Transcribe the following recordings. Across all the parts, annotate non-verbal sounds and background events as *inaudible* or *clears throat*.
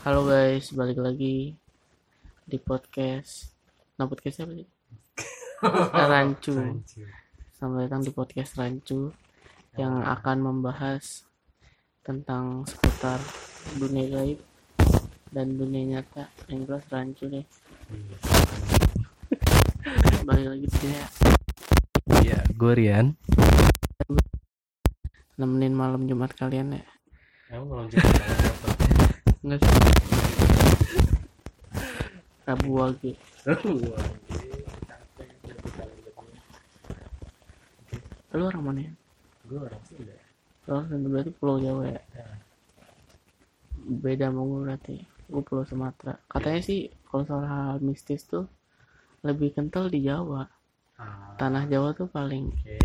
Halo guys, balik lagi di podcast. Nah, podcast apa sih? *laughs* Rancu. Selamat datang di podcast Rancu yang akan membahas tentang seputar dunia gaib dan dunia nyata. Yang jelas Rancu deh. Balik lagi di sini ya. Iya, gue Rian. Nemenin malam Jumat kalian ya. Kamu belum cerita apa? Enggak sih. Rabu Wage. Lu orang mana ya? Gue orang Sunda. Oh, Sunda berarti Pulau Jawa ya? Beda sama gue berarti. Gue Pulau Sumatera. Katanya sih kalau soal hal mistis tuh lebih kental di Jawa. Ah, Tanah Jawa tuh paling Oke.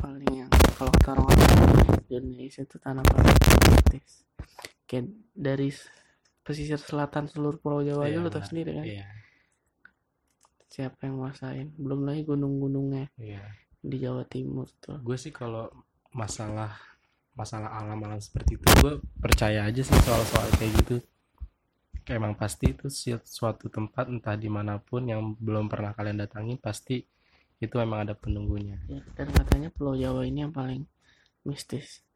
paling yang kalau kata orang-orang di Indonesia itu tanah paling mistis. Kayak dari pesisir selatan seluruh Pulau Jawa aja Iya, lu tau sendiri kan. Iya, Siapa yang nguasain? Belum lagi gunung-gunungnya iya. di Jawa Timur tuh. Gue sih kalau masalah masalah alam-alam seperti itu, gue percaya aja sih soal-soal kayak gitu. Kayak emang pasti itu suatu tempat entah di mana pun yang belum pernah kalian datangi pasti itu emang ada penunggunya. Ya, dan katanya Pulau Jawa ini yang paling mistis.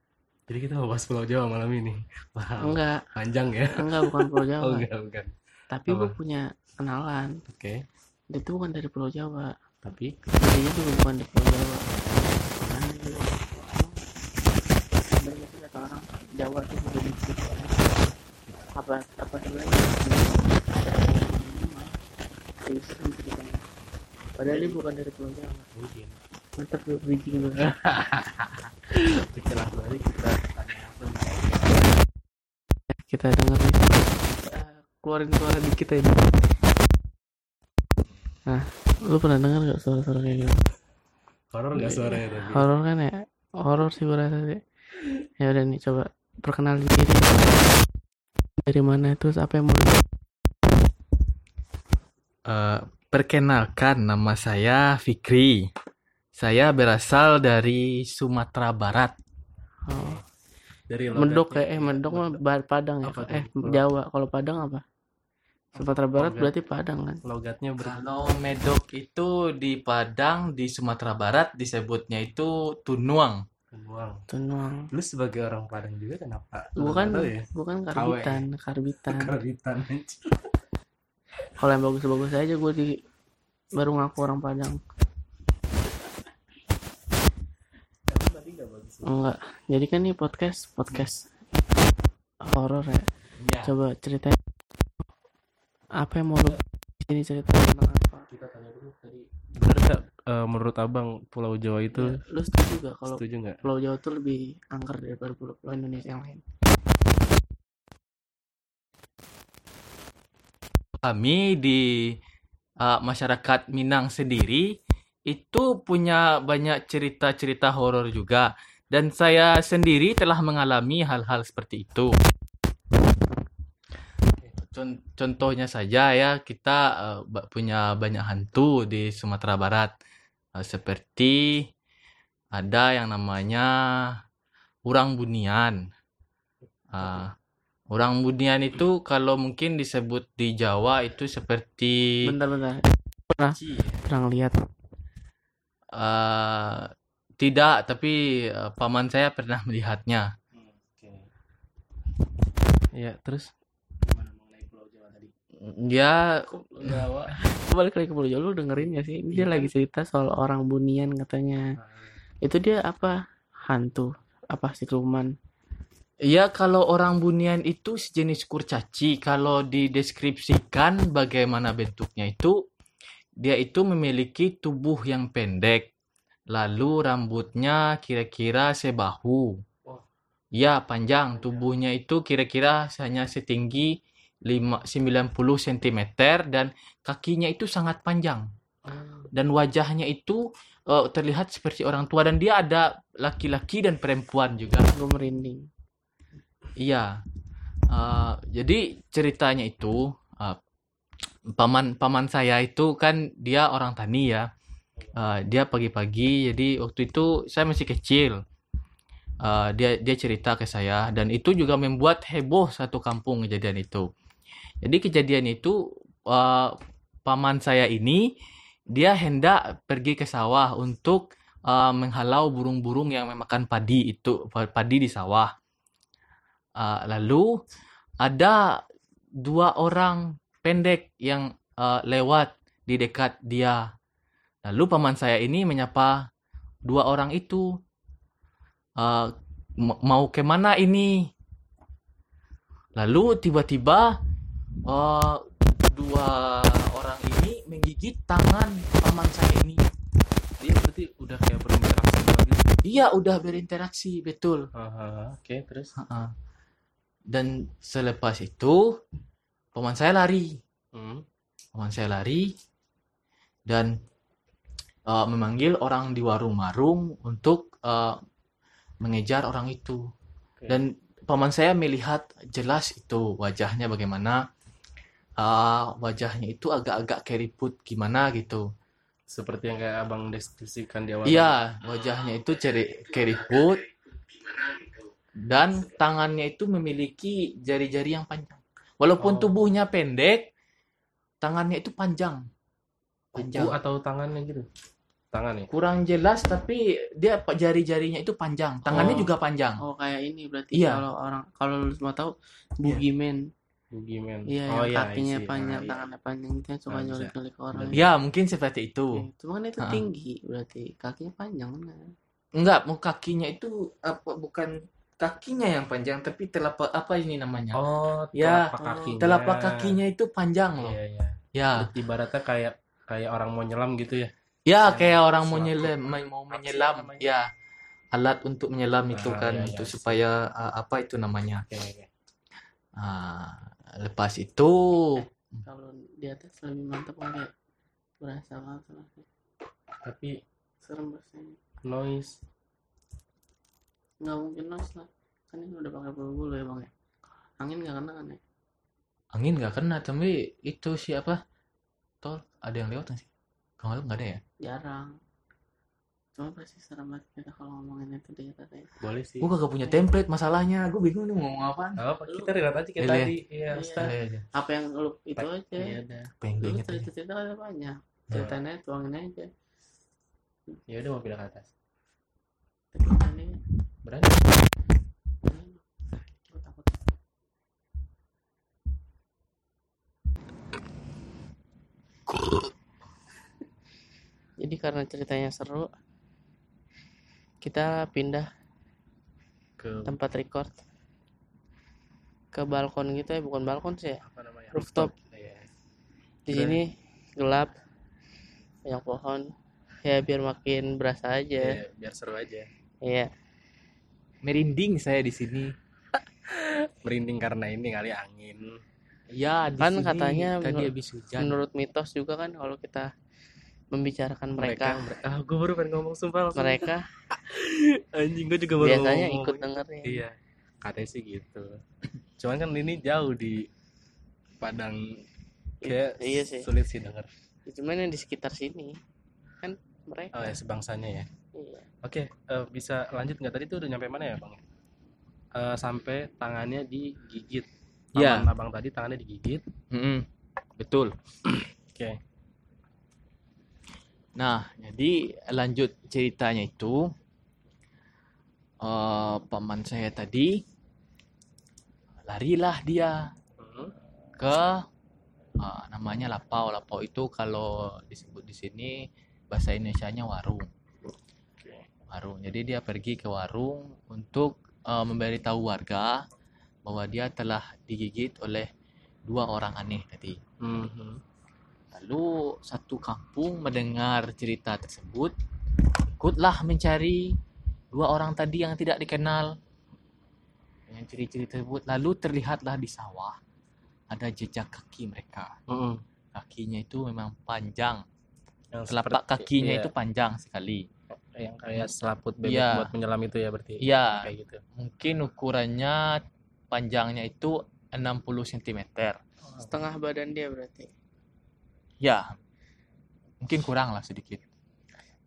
Jadi kita mau bahas Pulau Jawa malam ini. Wow, Enggak, panjang ya? enggak bukan Pulau Jawa. *laughs* Oh enggak, bukan. Tapi gue punya kenalan. Oke, Dia tuh bukan dari Pulau Jawa. tapi Dia juga bukan di Pulau Jawa. Sih kata orang Jawa tuh udah mistis. Apa apa sebenarnya? Padahal dia bukan dari Pulau Jawa. mungkin Mantap lu bridging lu. *laughs* balik kita? Kita denger nih. Keluarin suara dikit aja. Nah lu pernah denger gak suara-suara kayak gitu? Horor nggak suaranya tadi? horor kan ya? Horor sih gue rasa sih. Ya udah nih coba perkenalin diri. Dari mana terus apa yang mau Eh, perkenalkan, nama saya Fikri. Saya berasal dari Sumatera Barat. oh, Dari mendok logatnya. ya eh mendok mah Ba- padang ya Apa eh Jawa kalau padang apa Sumatera Barat Logat. berarti padang kan Logatnya ber Kalau Medok itu di Padang, di Sumatera Barat disebutnya itu Tunuang. Benuang. Tunuang Lu sebagai orang Padang juga kenapa? bukan ya. bukan karbitan karbitan Karbitan. kalau yang bagus-bagus aja gue di baru ngaku orang Padang enggak jadi kan nih podcast podcast horor ya Ya. coba ceritain apa yang mau lu di sini cerita tentang apa Kita tanya dulu tadi. Bener nggak eh, menurut abang Pulau Jawa itu Ya, lu setuju gak kalau setuju nggak? Pulau Jawa tuh lebih angker daripada pulau-pulau Indonesia yang lain Kami di eh, masyarakat Minang sendiri itu punya banyak cerita-cerita horor juga. Dan saya sendiri telah mengalami hal-hal seperti itu. Con- Contohnya saja ya, kita ba- punya banyak hantu di Sumatera Barat. Eh, seperti ada yang namanya Urang Bunian. Ah, Urang Bunian itu kalau mungkin disebut di Jawa itu seperti bentar-bentar pernah pernah lihat Eh, tidak, tapi eh, paman saya pernah melihatnya. Iya, terus? Dia Jawa balik lagi ke Pulau Jawa. Lu dengerin gak sih? Ini dia lagi cerita soal orang bunian katanya. Itu dia apa? Hantu. Apa siluman Ya, kalau orang bunian itu sejenis kurcaci. Kalau dideskripsikan bagaimana bentuknya itu, dia itu memiliki tubuh yang pendek. Lalu rambutnya kira-kira sebahu. Ya, panjang. Tubuhnya itu kira-kira hanya setinggi 5, 90 cm dan kakinya itu sangat panjang. Dan wajahnya itu eh, terlihat seperti orang tua dan dia ada laki-laki dan perempuan juga. gue merinding Iya. Eh, jadi ceritanya itu eh, paman paman saya itu kan dia orang tani ya. Eh, dia pagi-pagi jadi waktu itu saya masih kecil. Eh, dia dia cerita ke saya dan itu juga membuat heboh satu kampung kejadian itu. Jadi kejadian itu eh, paman saya ini dia hendak pergi ke sawah untuk eh, menghalau burung-burung yang memakan padi itu padi di sawah. Eh, lalu ada dua orang pendek yang eh, lewat di dekat dia. Lalu paman saya ini menyapa dua orang itu. "Ma- mau ke mana ini? Lalu tiba-tiba eh, dua orang ini menggigit tangan paman saya ini. Dia berarti udah kayak berinteraksi gitu. Iya, udah berinteraksi, betul. Oke, terus. Ha-ha. Dan selepas itu paman saya lari. Hmm. Paman saya lari dan eh, memanggil orang di warung-warung untuk eh, mengejar orang itu. Oke. Dan paman saya melihat jelas itu wajahnya bagaimana. Ah, wajahnya itu agak-agak keriput gimana gitu. Seperti yang kayak abang deskripsikan di awal. Iya, wajahnya itu ceri keriput dan tangannya itu memiliki jari-jari yang panjang. Walaupun Oh. tubuhnya pendek, tangannya itu panjang. Kuku Panjang. atau tangannya gitu? Tangan ya? Kurang jelas tapi dia jari-jarinya itu panjang. Tangannya Oh. juga panjang. Oh kayak ini berarti Iya. kalau orang kalau lu semua tahu boogeyman. Boogeyman. Iya, oh yang iya, kakinya I see. panjang, Ah, iya. tangannya panjang itu yang suka Ah, bisa. nyulik-nyulik orang. Ya, mungkin seperti itu. Iya, Cuma kan itu Ah. tinggi berarti kakinya panjang kan. Enggak, mau kakinya itu apa bukan kakinya yang panjang tapi telapak apa ini namanya? Oh, Ya, telapak kakinya. Telapak kakinya itu panjang loh. Iya, iya. Ya. Ibaratnya kayak kayak orang mau nyelam gitu ya. Ya, kayak orang mau nyelam, mau menyelam. namanya? Ya, alat untuk menyelam itu Ah, kan, iya, itu iya. supaya ah, apa itu namanya? Oke, oke. Ah, lepas itu, Kalau di atas lebih mantap kayak berasa banget. Tapi Serem rasanya. noise Nggak mungkin noise lah. Kan ini udah pakai bulu ya bang ya. Angin nggak kena kan ya? angin nggak kena, tapi itu siapa? Tol, ada yang lewat nggak sih? Kalau nggak ada ya? Jarang. Cuma pasti serem banget kita kalau ngomongin itu di atas ya. boleh sih. Gue kagak punya template masalahnya, gue bingung nih mau ngomong apaan. Nggak apa, kita relate aja kayak Iya, tadi. Iya, Iya. Iya, iya. Apa yang lu itu aja. Iya, dah. Apa yang gue inget aja. cerita-cerita ada banyak. Ceritanya tuangin aja. Ya udah mau pindah ke atas. Ini Berani. Jadi karena ceritanya seru, kita pindah Ke tempat record ke balkon gitu ya, bukan balkon sih ya. apa namanya? Rooftop. Iya. Di Keren. sini gelap, banyak pohon. Ya biar makin berasa aja. Iya, biar seru aja. Iya. Merinding saya di sini. Merinding karena ini kali angin. Ya, di Kan sini katanya tadi menur- habis hujan. Menurut mitos juga kan kalau kita membicarakan mereka, mereka, ah gue baru pengen ngomong sumpah langsung. mereka *laughs* anjing gue juga baru biasanya ngomong. ikut dengerin. iya katanya sih gitu cuman kan ini jauh di Padang kayak Iya sih. sulit sih denger Cuman yang di sekitar sini kan mereka. oh ya sebangsanya ya Iya. oke eh, bisa lanjut nggak tadi tuh udah nyampe mana ya bang Eh, sampai tangannya digigit Iya. Paman abang tadi tangannya digigit Mm-mm, Betul. oke Nah, jadi lanjut ceritanya itu eh paman saya tadi larilah dia Hmm. ke eh, namanya lapau. Lapau itu kalau disebut di sini bahasa Indonesianya warung. Warung. Jadi dia pergi ke warung untuk eh, memberitahu warga bahwa dia telah digigit oleh dua orang aneh tadi. Mhm. Lalu satu kampung mendengar cerita tersebut, ikutlah mencari dua orang tadi yang tidak dikenal. Dengan ciri-ciri tersebut, lalu terlihatlah di sawah ada jejak kaki mereka. Mhm. Kakinya itu memang panjang, Yang telapak seperti- kakinya iya, itu panjang sekali. yang kayak selaput bebek Iya. buat menyelam itu ya berarti Iya, kayak gitu mungkin ukurannya panjangnya itu 60 cm. Setengah badan dia berarti. Ya, mungkin kurang lah sedikit.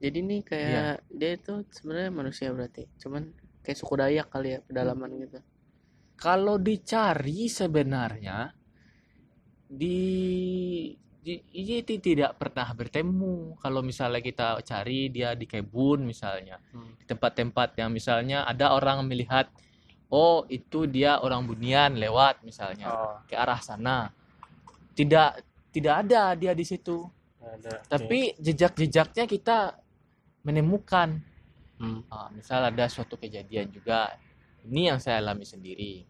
Jadi nih kayak dia itu sebenarnya manusia berarti. Cuman kayak suku Dayak kali ya pedalaman gitu. Kalau dicari sebenarnya di di ini ti- tidak pernah bertemu kalau misalnya kita cari dia di kebun misalnya Hmm. di tempat-tempat yang misalnya ada orang melihat oh itu dia orang bunian lewat misalnya Oh, ke arah sana tidak tidak ada dia di situ ada. tapi jejak-jejaknya kita menemukan Hmm. Ah, misal ada suatu kejadian juga ini yang saya alami sendiri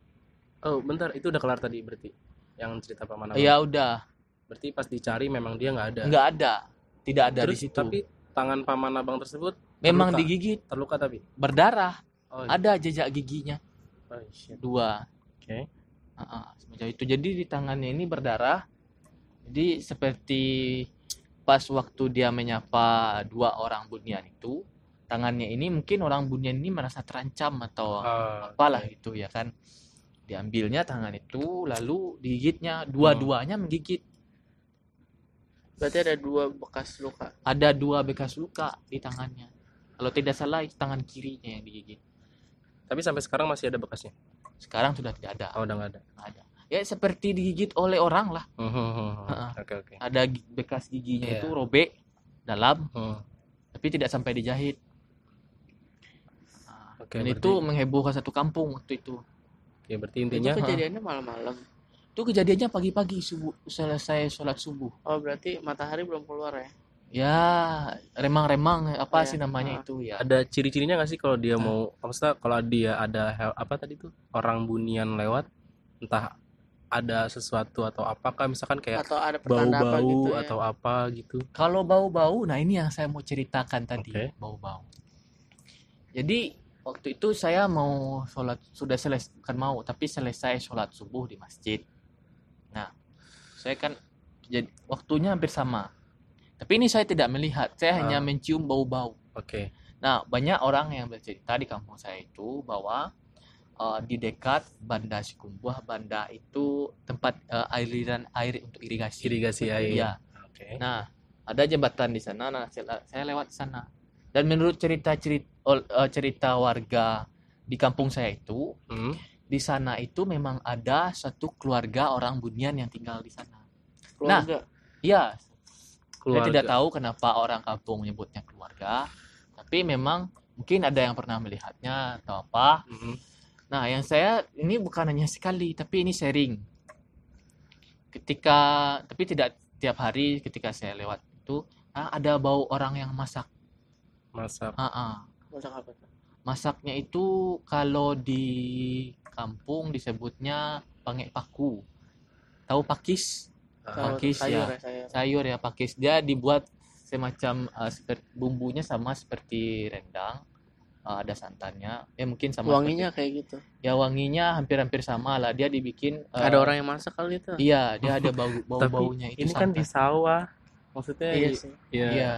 Oh, bentar, itu udah kelar tadi berarti. Yang cerita paman abang. ya udah Berarti pas dicari memang dia nggak ada. nggak ada tidak ada Terus, di situ Tapi tangan paman abang tersebut memang terluka. digigit terluka tapi. berdarah Oh, ada jejak giginya oh, shit. dua Oke. Ah, ah, semacam itu jadi di tangannya ini berdarah jadi seperti pas waktu dia menyapa dua orang bunian itu tangannya ini mungkin orang bunian ini merasa terancam atau Ah, apalah oke. gitu ya kan diambilnya tangan itu lalu digigitnya dua-duanya menggigit Berarti ada dua bekas luka. ada dua bekas luka di tangannya kalau tidak salah itu tangan kirinya yang digigit Tapi sampai sekarang masih ada bekasnya. sekarang sudah tidak ada Oh, udah nggak ada. Nggak ada ya seperti digigit oleh orang lah Hmm, hmm, hmm, hmm. Ha-ha. Oke, oke. ada bekas giginya Iya. itu robek dalam Hmm. tapi tidak sampai dijahit Nah, Oke, dan berarti- itu menghebohkan satu kampung waktu itu Oke, berarti Itu intinya kejadiannya malam-malam. itu kejadiannya pagi-pagi subuh selesai sholat subuh Oh, berarti matahari belum keluar ya? ya remang-remang apa Iya. sih namanya Ah. itu ya ada ciri-cirinya nggak sih kalau dia mau maksudnya kalau dia ada apa tadi tuh orang bunian lewat entah ada sesuatu atau apakah misalkan kayak Atau ada bau-bau gitu ya? atau apa gitu. Kalau bau-bau, nah ini yang saya mau ceritakan tadi, Oke. bau-bau. Jadi waktu itu saya mau sholat, sudah selesai, bukan mau, tapi selesai sholat subuh di masjid. Nah, saya kan jadi waktunya hampir sama. Tapi ini saya tidak melihat, saya hanya Ah. mencium bau-bau. Oke. Nah, banyak orang yang bercerita di kampung saya itu bahwa uh, di dekat Banda Sikumbuah, Banda itu tempat uh, aliran air untuk irigasi. Irigasi air. Iya. Oke. Nah, ada jembatan di sana. Nah, saya, saya lewat di sana. Dan menurut cerita cerita, cerita warga di kampung saya itu, Hmm. di sana itu memang ada satu keluarga orang Bunian yang tinggal di sana. Keluarga. Iya, saya Keluarga. tidak tahu kenapa orang kampung menyebutnya keluarga, tapi memang mungkin ada yang pernah melihatnya atau apa. Hmm. Nah, yang saya ini bukan hanya sekali, tapi ini sharing. Ketika, tapi tidak tiap hari ketika saya lewat itu ah, ada bau orang yang masak. Masak. Ah, ah. Masak apa? Masaknya itu kalau di kampung disebutnya pangek paku. Tahu pakis? Kalau Pakis, sayur ya. ya, sayur. Sayur ya pakis. Dia dibuat semacam ah, seperti bumbunya sama seperti rendang. Ah, ada santannya. Ya mungkin sama Wanginya kayak gitu. seperti- ya wanginya hampir-hampir sama lah. Dia dibikin eh, Ada orang yang masak kali itu. Iya, dia ada bau *laughs* bau Tapi baunya itu ini kan di santan. sawah. Maksudnya Iya sih. Iya. Iya.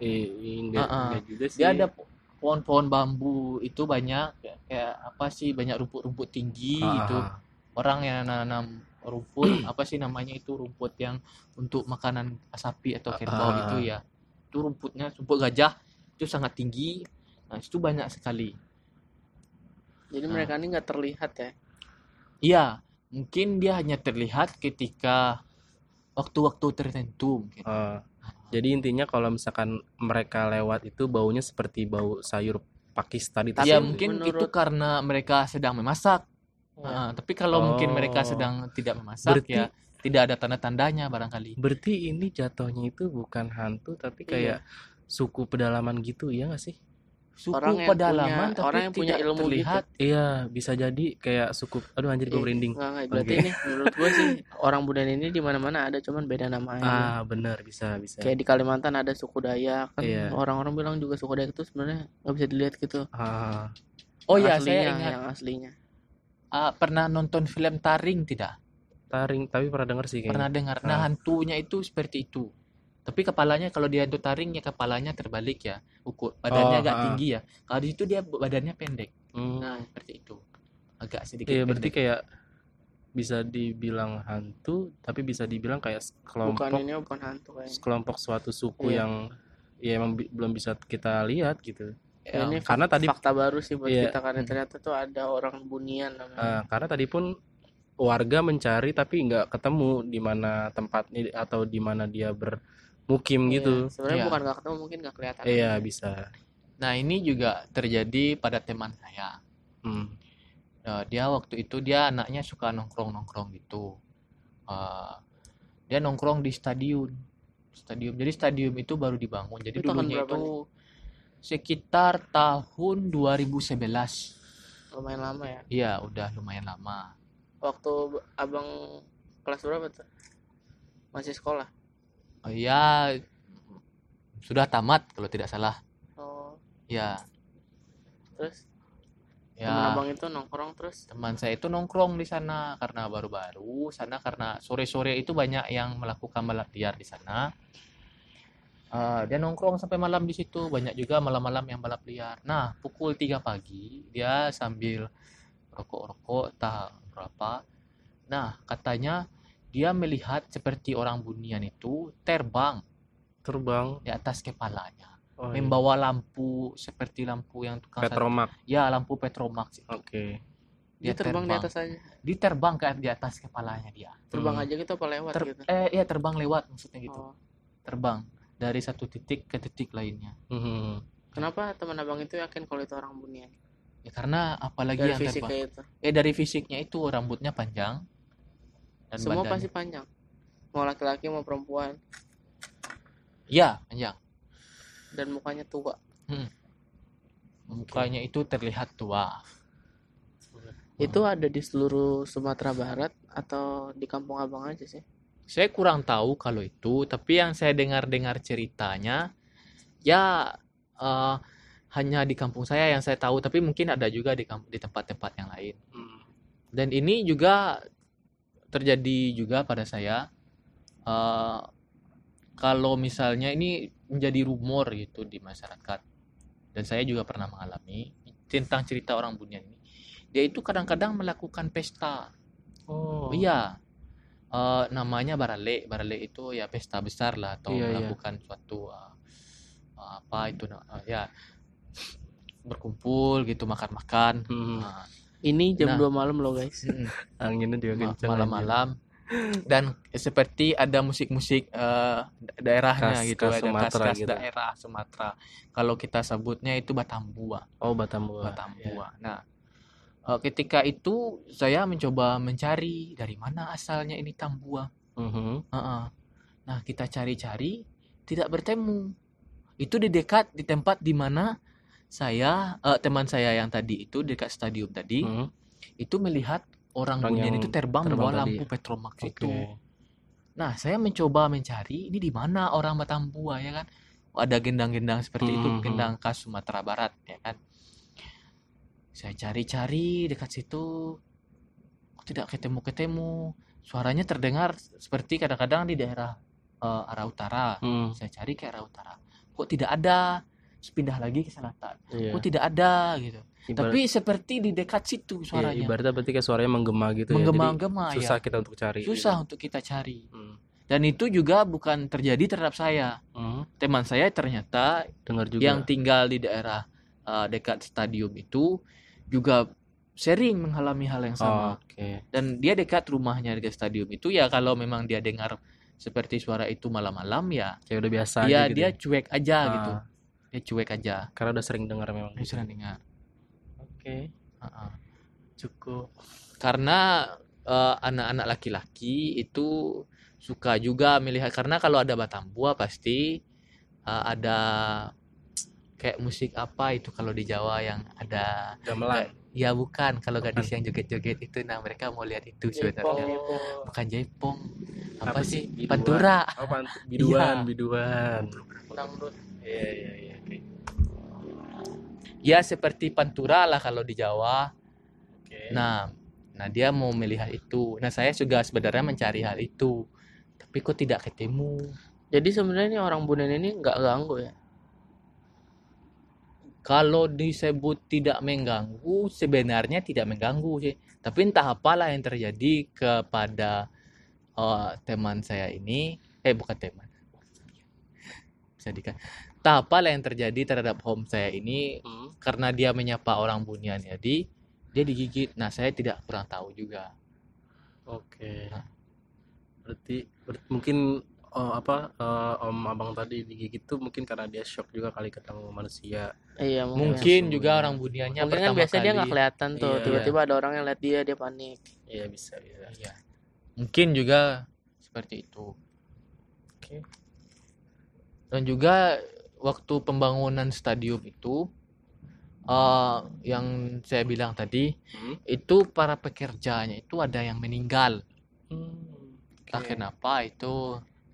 Eh, enggak, Ah, ah. enggak juga sih. Dia ada po- pohon-pohon bambu itu banyak kayak, apa sih banyak rumput-rumput tinggi Ah, itu. ah. Orang yang nanam rumput *clears throat* apa sih namanya itu rumput yang untuk makanan sapi atau kerbau Ah, ah, itu ya. Itu rumputnya rumput gajah itu sangat tinggi. Nah, itu banyak sekali. Jadi Nah. mereka ini nggak terlihat ya. Iya, mungkin dia hanya terlihat ketika waktu-waktu tertentu mungkin. Ah. Jadi intinya kalau misalkan mereka lewat itu baunya seperti bau sayur pakis tadi Tapi ya tersebut. mungkin menurut- itu karena mereka sedang memasak. Ah, tapi kalau mungkin mereka Oh. sedang tidak memasak Berarti- ya tidak ada tanda-tandanya barangkali. Berarti ini jatuhnya itu bukan hantu tapi Iya. kayak suku pedalaman gitu ya nggak sih? Suku Orang yang pedalaman punya- tapi orang yang punya ilmu terlihat. Iya, bisa jadi kayak suku aduh anjir gue Iya. merinding. Nggak, nggak. Berarti Oke. ini menurut gue sih *laughs* orang Budan ini di mana-mana ada cuman beda nama aja. Ah, benar bisa bisa. Kayak di Kalimantan ada suku Dayak kan Iya. orang-orang bilang juga suku Dayak itu sebenarnya nggak bisa dilihat gitu. Ah, Oh Yang ya, aslinya, saya ingat yang aslinya. Ah, pernah nonton film Taring tidak? taring tapi pernah denger sih Pernah kayaknya. dengar. Nah, Ah. hantunya itu seperti itu. Tapi kepalanya kalau dia hantu taring ya kepalanya terbalik ya. Ukur badannya Oh, agak ah. tinggi ya. Kalau di situ dia badannya pendek. Hmm. Nah, seperti itu. Agak sedikit Iya, berarti pendek. kayak bisa dibilang hantu tapi bisa dibilang kayak Bukan kelompok ini bukan hantu kayaknya. kelompok suatu suku Iya. yang ya emang bi- belum bisa kita lihat gitu. Ya, ini karena fak- tadi- fakta baru sih buat Iya. kita karena ternyata tuh ada orang bunian namanya. Ah, karena tadi pun warga mencari tapi nggak ketemu di mana tempatnya atau di mana dia bermukim Iya, gitu sebenarnya Iya. bukan nggak ketemu mungkin nggak kelihatan iya bisa Nah, ini juga terjadi pada teman saya. hmm. Nah, dia waktu itu dia anaknya suka nongkrong-nongkrong gitu. Eh, dia nongkrong di stadion. Stadium. Jadi stadium itu baru dibangun. Jadi Itu tahun dulunya berapa itu sekitar tahun 2011. lumayan lama ya Iya, udah lumayan lama. waktu abang kelas berapa tuh masih sekolah Oh, ya sudah tamat kalau tidak salah. oh. Ya, terus? Teman ya. abang itu nongkrong terus? Teman saya itu nongkrong di sana karena baru-baru sana karena sore-sore itu banyak yang melakukan balap liar di sana. Eh, dia nongkrong sampai malam di situ banyak juga malam-malam yang balap liar. Nah pukul 3 pagi dia sambil rokok-rokok tak berapa. Nah katanya dia melihat seperti orang bunian itu terbang terbang. di atas kepalanya. Oh, iya. membawa lampu seperti lampu yang tukang Petromak ya lampu petromax oke. Dia terbang, di atas aja. Dia terbang ke di atas kepalanya dia. Terbang Hmm. aja gitu apa lewat Ter- gitu? eh iya terbang lewat maksudnya gitu. Oh. terbang dari satu titik ke titik lainnya. Mhm. kenapa teman abang itu yakin kalau itu orang bunian? Ya karena apalagi dari yang terbang. fisiknya itu. Eh dari fisiknya itu rambutnya panjang dan semua badannya. pasti panjang. Mau laki-laki mau perempuan. Ya panjang. Dan mukanya tua. Mukanya itu terlihat tua. Itu ada di seluruh Sumatera Barat atau di kampung abang aja sih? Saya kurang tahu kalau itu tapi yang saya dengar-dengar ceritanya ya eh, hanya di kampung saya yang saya tahu tapi mungkin ada juga di di tempat-tempat yang lain. Hmm. dan ini juga terjadi juga pada saya Eh, kalau misalnya ini menjadi rumor gitu di masyarakat dan saya juga pernah mengalami tentang cerita orang bunian ini dia itu kadang-kadang melakukan pesta. Oh. Iya. Eh, namanya barale. Barale itu ya pesta besar lah atau Iya, iya. melakukan suatu eh, apa itu eh, ya berkumpul gitu makan-makan. Mhm. Nah, ini jam Nah. 2 malam loh guys. Anginnya juga kencang malam-malam. dan seperti ada musik-musik da- daerahnya Khas- gitu khas ada Sumatera khas-khas gitu. daerah Sumatera. Kalau kita sebutnya itu Batambua. Oh Batambua. Batambua. Nah eh, ketika itu saya mencoba mencari dari mana asalnya ini Tambua. Mhm. Heeh. nah kita cari-cari tidak bertemu. Itu di dekat di tempat di mana saya eh, teman saya yang tadi itu dekat stadium tadi Mhm. itu melihat orang Orang bunian itu terbang, terbang membawa lampu petromax oke itu. Nah, saya mencoba mencari ini di mana orang Batambua ya kan. Ada gendang-gendang seperti itu, Mhm. gendang khas Sumatera Barat ya kan. Saya cari-cari dekat situ tidak ketemu-ketemu. Suaranya terdengar seperti kadang-kadang di daerah eh, arah utara. Hmm, Saya cari ke arah utara. Kok tidak ada? Pindah lagi ke selatan. iya. Kok tidak ada gitu. Ibarat- Tapi seperti di dekat situ iya, suaranya. ibaratnya berarti kayak suaranya menggema gitu ya. Menggema-gema ya. susah kita untuk cari susah untuk kita cari Hmm. dan itu juga bukan terjadi terhadap saya Hmm, teman saya ternyata dengar juga yang tinggal di daerah uh, dekat stadium itu juga sering mengalami hal yang Oh, sama oke dan dia dekat rumahnya dekat stadium itu ya kalau memang dia dengar seperti suara itu malam-malam ya kayak udah biasa aja gitu dia ya. cuek aja Ah, gitu dia cuek aja. Karena udah sering dengar memang dia sering dengar. Oke. Uh-uh. cukup. Karena eh, anak-anak laki-laki itu suka juga melihat karena kalau ada batambua pasti eh, ada kayak musik apa itu kalau di Jawa yang ada gamelan. Ya bukan. Kalau Bukan. gadis yang joget-joget itu nah mereka mau lihat itu sebenarnya. Oh, bukan jaipong apa, Apa sih? Biduan. pantura. Oh pant- biduan *laughs* Iya. biduan dangdut iya iya iya oke ya seperti pantura lah kalau di Jawa. Oke. nah nah dia mau melihat itu. Nah saya juga sebenarnya mencari hal itu tapi kok tidak ketemu. Jadi sebenarnya ini orang bunian ini nggak ganggu ya? Kalau disebut tidak mengganggu, sebenarnya tidak mengganggu sih. Tapi entah apalah yang terjadi kepada eh, teman saya ini, eh bukan teman, bisa dikata. Entah apalah yang terjadi terhadap home saya ini Hmm, karena dia menyapa orang bunian jadi dia digigit. Nah saya tidak kurang tahu juga. Oke. Nah. Berarti, ber- mungkin oh, apa eh, om abang tadi digigit tuh mungkin karena dia shock juga kali ketemu manusia. iya mungkin Mungkin juga ya. orang buniannya mungkin kan biasanya dia nggak kali. kelihatan tuh Iya. tiba-tiba ada orang yang lihat dia dia panik Iya bisa bisa. Iya. Mungkin juga seperti itu. Oke. Dan juga waktu pembangunan stadium itu eh yang saya bilang tadi Hmm. itu para pekerjanya itu ada yang meninggal. Hmm, Entah oke. kenapa itu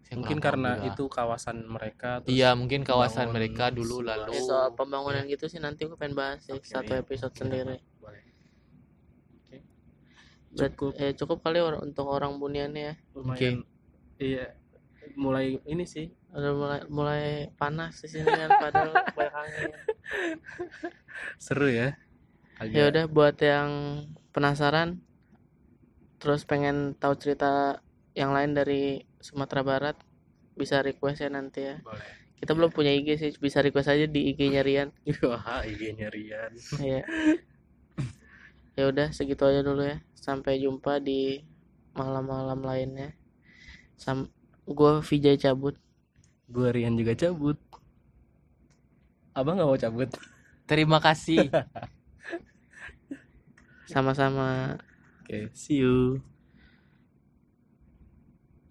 saya Mungkin karena juga. itu kawasan mereka Iya, mungkin kawasan mereka dulu lalu Ya, soal pembangunan gitu sih nanti gue pengen bahas sih Oke, satu iya. episode Oke, sendiri boleh. Oke. Berat, Cukup eh, cukup kali untuk orang bunian ya lumayan. Iya. Mulai ini sih udah mulai mulai panas di sini kan padahal banyak angin seru ya. ya udah buat yang penasaran terus pengen tahu cerita yang lain dari Sumatera Barat bisa request ya nanti ya Boleh. kita belum punya IG sih bisa request aja di IG-nya Rian *laughs* Wah, IG-nya Rian. Iya. ya udah segitu aja dulu ya sampai jumpa di malam-malam lainnya sam gue Vijay cabut Gue Rian juga cabut. Abang nggak mau cabut? terima kasih. *laughs* sama-sama Oke, see you.